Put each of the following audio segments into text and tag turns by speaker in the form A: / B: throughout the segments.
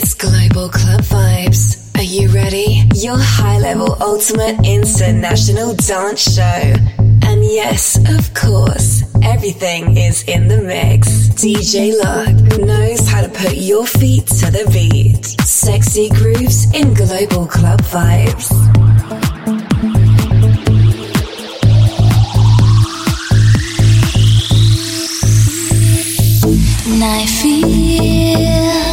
A: It's Global Club Vibes. Are you ready? Your high level ultimate international dance show. And yes, of course, everything is in the mix. DJ Lock knows how to put your feet to the beat. Sexy grooves in Global Club Vibes.
B: I feel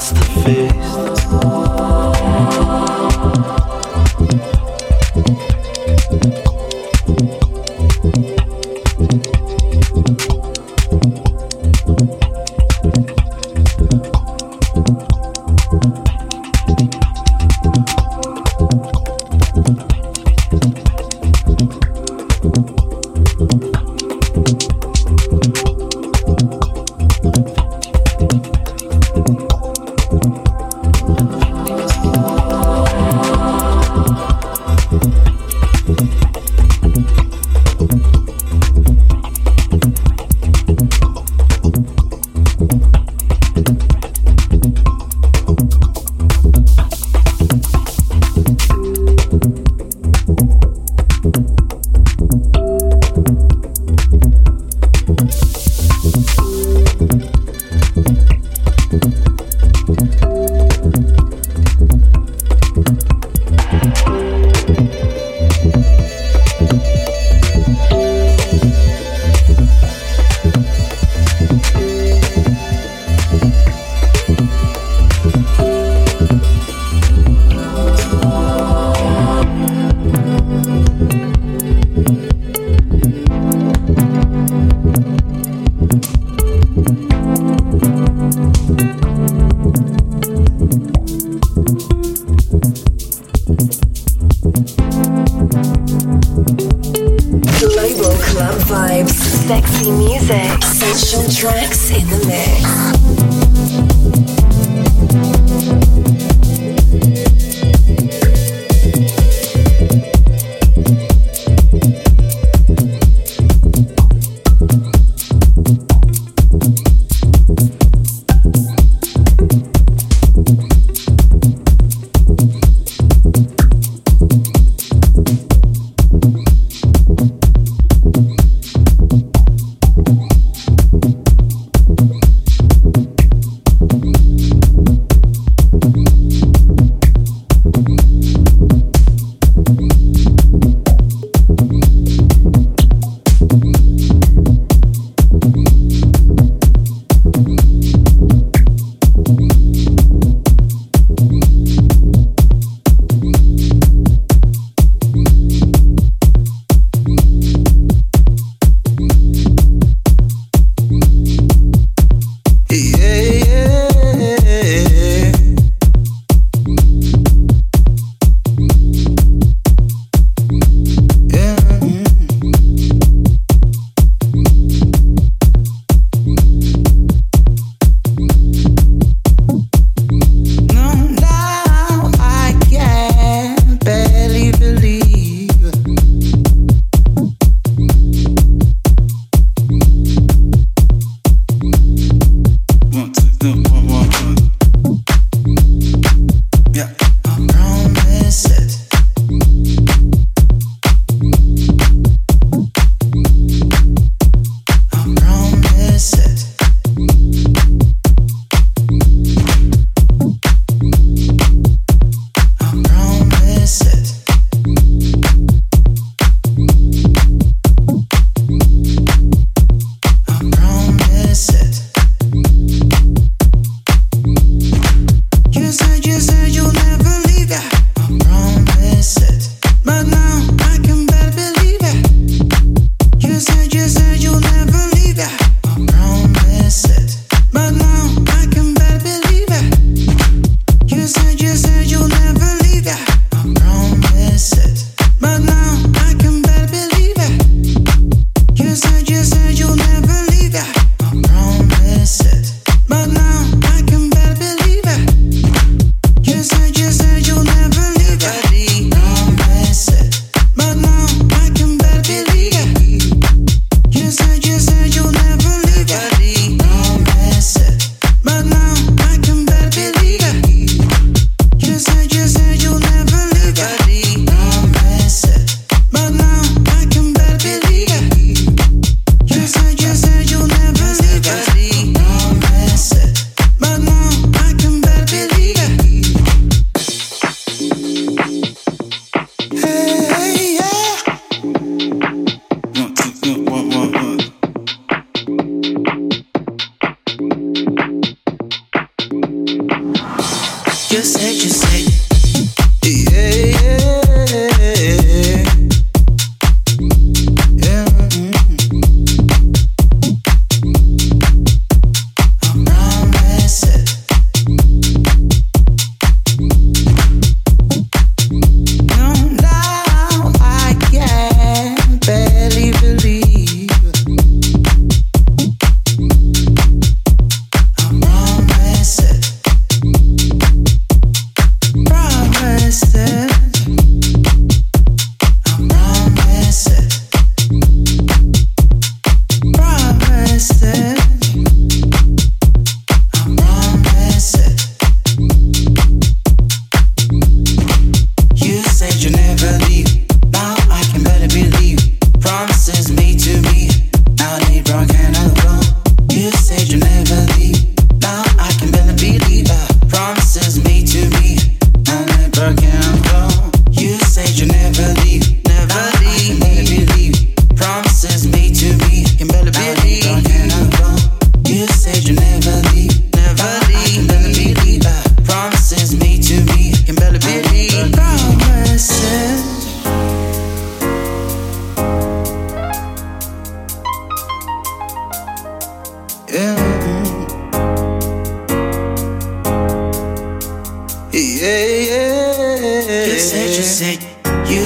C: tracks in the mix.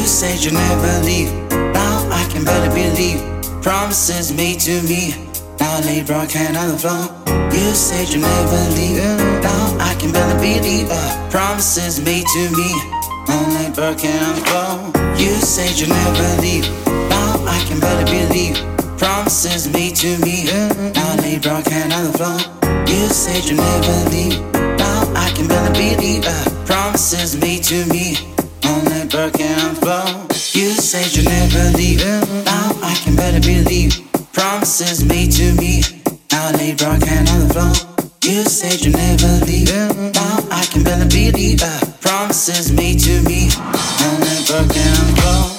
D: You said you'd never leave. Now I can barely believe. Promises made to me. Now lay broken on the floor. You said you'd never leave. Now I can barely believe. Promises made to me. Now lay broken on the floor. You said you'd never leave. Now I can barely believe. Promises made to me. Now lay broken on the floor. You said you'd never leave. Now I can barely believe. Promises made to me fucking flow. You said you never leave. Now I can better believe. Promises made to me. Now I lay broken on the floor. You said you never leave. Now I can better believe. Promises made to me. Now I lay rock hand on the floor.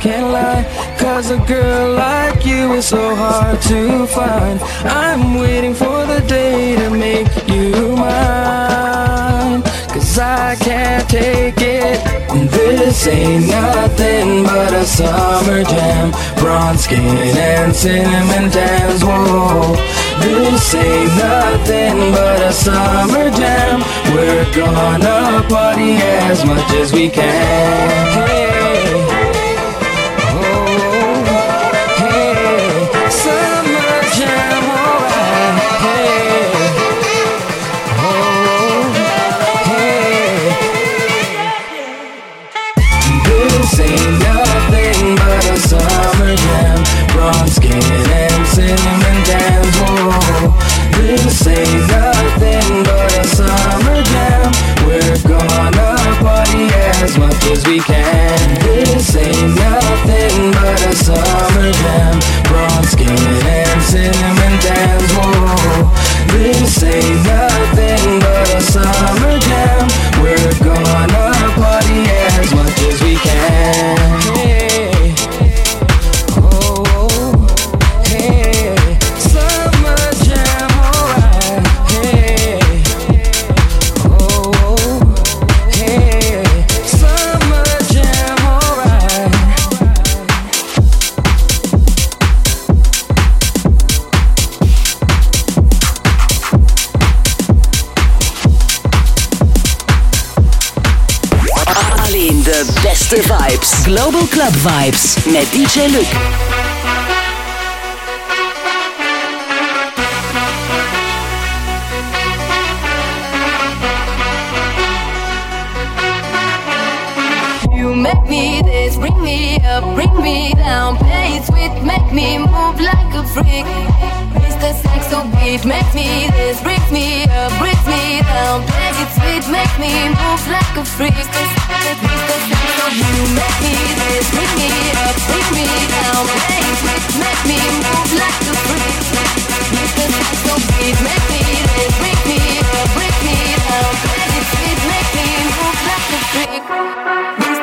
E: can't lie Cause a girl like you is so hard to find. I'm waiting for the day to make you mine Cause I can't take it.
F: This ain't nothing but a summer jam. Bronze skin and cinnamon tans, whoa. This ain't nothing but a summer jam. We're gonna party as much as we can.
E: hey.
F: them, bronze skin and sin.
G: Global Club Vibes met DJ Luke.
H: You make me this, bring me up, bring me down. Play it sweet, make me move like a freak. Mr. Saxo beat, make me this, brings me up, brings me down. Play it sweet, make me move like a freak. Mr. Saxo, you make me this, bring me up, bring me down. Play it sweet, make me move like a freak. Mr. Saxo beat, make me this, bring me up, bring me down. Play it sweet, make me move like a freak.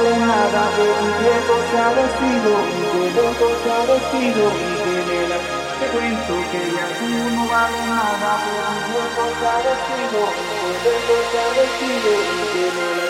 D: aleada de mi viejo se ha vestido sabecido, mi viejo sabecido, y de nena te cuento que ya tú no vale nada de mi viejo sabecido, mi viejo sabecido, y de nena